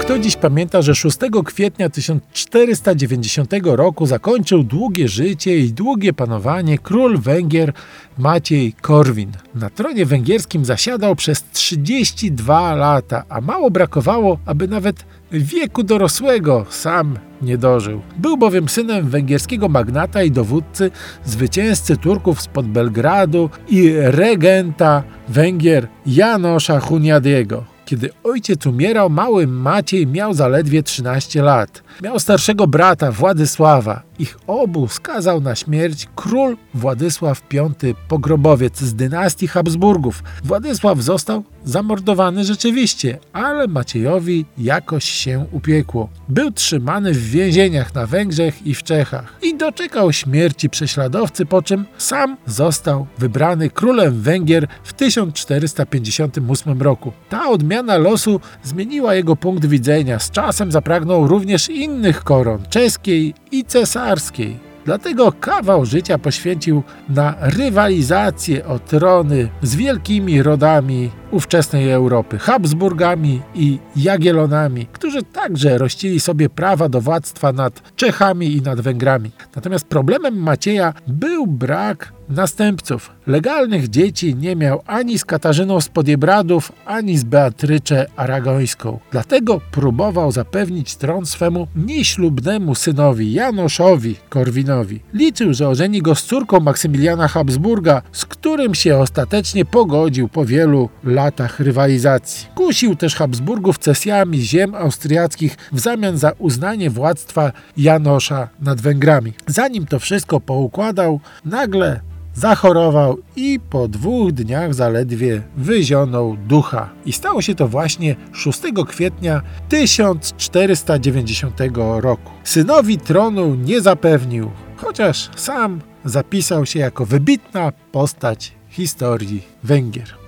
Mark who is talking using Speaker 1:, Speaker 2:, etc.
Speaker 1: Kto dziś pamięta, że 6 kwietnia 1490 roku zakończył długie życie i długie panowanie król Węgier Maciej Korwin. Na tronie węgierskim zasiadał przez 32 lata, a mało brakowało, aby nawet wieku dorosłego sam nie dożył. Był bowiem synem węgierskiego magnata i dowódcy, zwycięzcy Turków spod Belgradu i regenta Węgier Janosza Huniadiego. Kiedy ojciec umierał, mały Maciej miał zaledwie 13 lat. Miał starszego brata Władysława. Ich obu skazał na śmierć król Władysław V Pogrobowiec z dynastii Habsburgów. Władysław został zamordowany rzeczywiście, ale Maciejowi jakoś się upiekło. Był trzymany w więzieniach na Węgrzech i w Czechach i doczekał śmierci prześladowcy, po czym sam został wybrany królem Węgier w 1458 roku. Ta odmiana losu zmieniła jego punkt widzenia. Z czasem zapragnął również innych koron czeskiej i cesarskiej. Dlatego kawał życia poświęcił na rywalizację o trony z wielkimi rodami ówczesnej Europy, Habsburgami i Jagiellonami, którzy także rościli sobie prawa do władztwa nad Czechami i nad Węgrami. Natomiast problemem Macieja był brak następców. Legalnych dzieci nie miał ani z Katarzyną z Podiebradów, ani z Beatrycze Aragońską. Dlatego próbował zapewnić tron swemu nieślubnemu synowi Janoszowi Korwinowi. Liczył, że ożeni go z córką Maksymiliana Habsburga, z którym się ostatecznie pogodził po wielu latach rywalizacji. Kusił też Habsburgów cesjami ziem austriackich w zamian za uznanie władztwa Janosza nad Węgrami. Zanim to wszystko poukładał, nagle zachorował i po dwóch dniach zaledwie wyzionął ducha. I stało się to właśnie 6 kwietnia 1490 roku. Synowi tronu nie zapewnił, chociaż sam zapisał się jako wybitna postać historii Węgier.